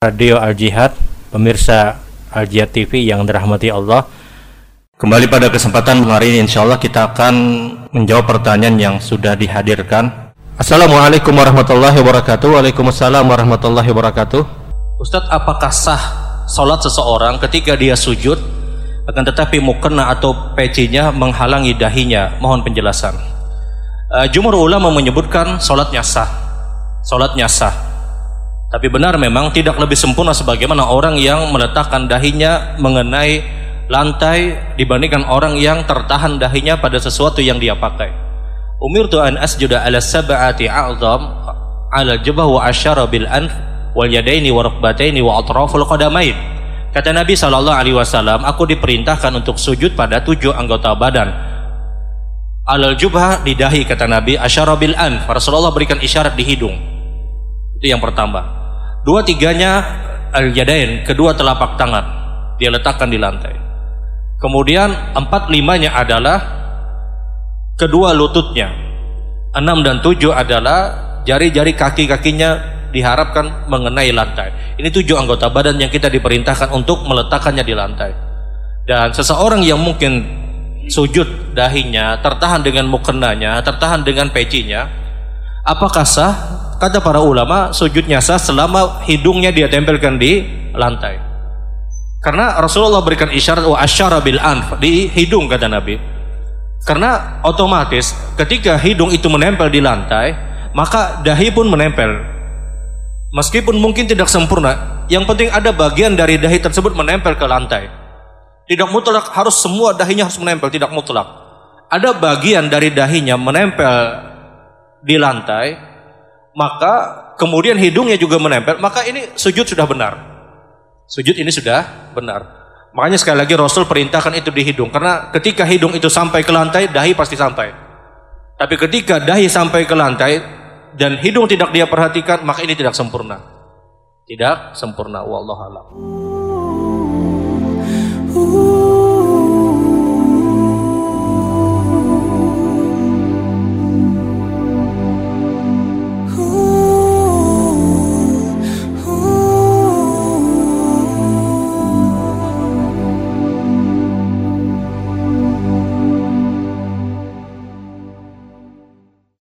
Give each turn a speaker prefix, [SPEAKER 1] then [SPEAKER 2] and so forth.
[SPEAKER 1] Radio Al Jihad, pemirsa Al Jihad TV yang dirahmati Allah. Kembali pada kesempatan hari ini insya Allah kita akan menjawab pertanyaan yang sudah dihadirkan. Assalamualaikum warahmatullahi wabarakatuh. Waalaikumsalam warahmatullahi wabarakatuh. Ustadz, apakah sah sholat seseorang ketika dia sujud akan tetapi mukena atau pecinya menghalangi dahinya? Mohon penjelasan. Uh, jumhur ulama menyebutkan sholatnya sah. Sholatnya sah tapi benar memang tidak lebih sempurna sebagaimana orang yang meletakkan dahinya mengenai lantai dibandingkan orang yang tertahan dahinya pada sesuatu yang dia pakai. Umirtu an asjuda ala sab'ati a'zam ala jabah wa asyara bil anf wal yadaini wa rukbataini wa atraful qadamain. Kata Nabi sallallahu alaihi wasallam, aku diperintahkan untuk sujud pada tujuh anggota badan. Alal jubha di dahi kata Nabi, asyara bil anf. Rasulullah berikan isyarat di hidung. Itu yang pertama. Dua tiganya al-yadain, kedua telapak tangan. Dia letakkan di lantai. Kemudian empat limanya adalah kedua lututnya. Enam dan tujuh adalah jari-jari kaki-kakinya diharapkan mengenai lantai. Ini tujuh anggota badan yang kita diperintahkan untuk meletakkannya di lantai. Dan seseorang yang mungkin sujud dahinya tertahan dengan mukenanya, tertahan dengan pecinya, apakah sah Kata para ulama, sujudnya sah selama hidungnya dia tempelkan di lantai. Karena Rasulullah berikan isyarat wa asyara bil anf di hidung kata Nabi. Karena otomatis ketika hidung itu menempel di lantai, maka dahi pun menempel. Meskipun mungkin tidak sempurna, yang penting ada bagian dari dahi tersebut menempel ke lantai. Tidak mutlak harus semua dahinya harus menempel, tidak mutlak. Ada bagian dari dahinya menempel di lantai, maka kemudian hidungnya juga menempel, maka ini sujud sudah benar. Sujud ini sudah benar. Makanya sekali lagi Rasul perintahkan itu di hidung karena ketika hidung itu sampai ke lantai, dahi pasti sampai. Tapi ketika dahi sampai ke lantai dan hidung tidak dia perhatikan, maka ini tidak sempurna. Tidak sempurna wallahu alam.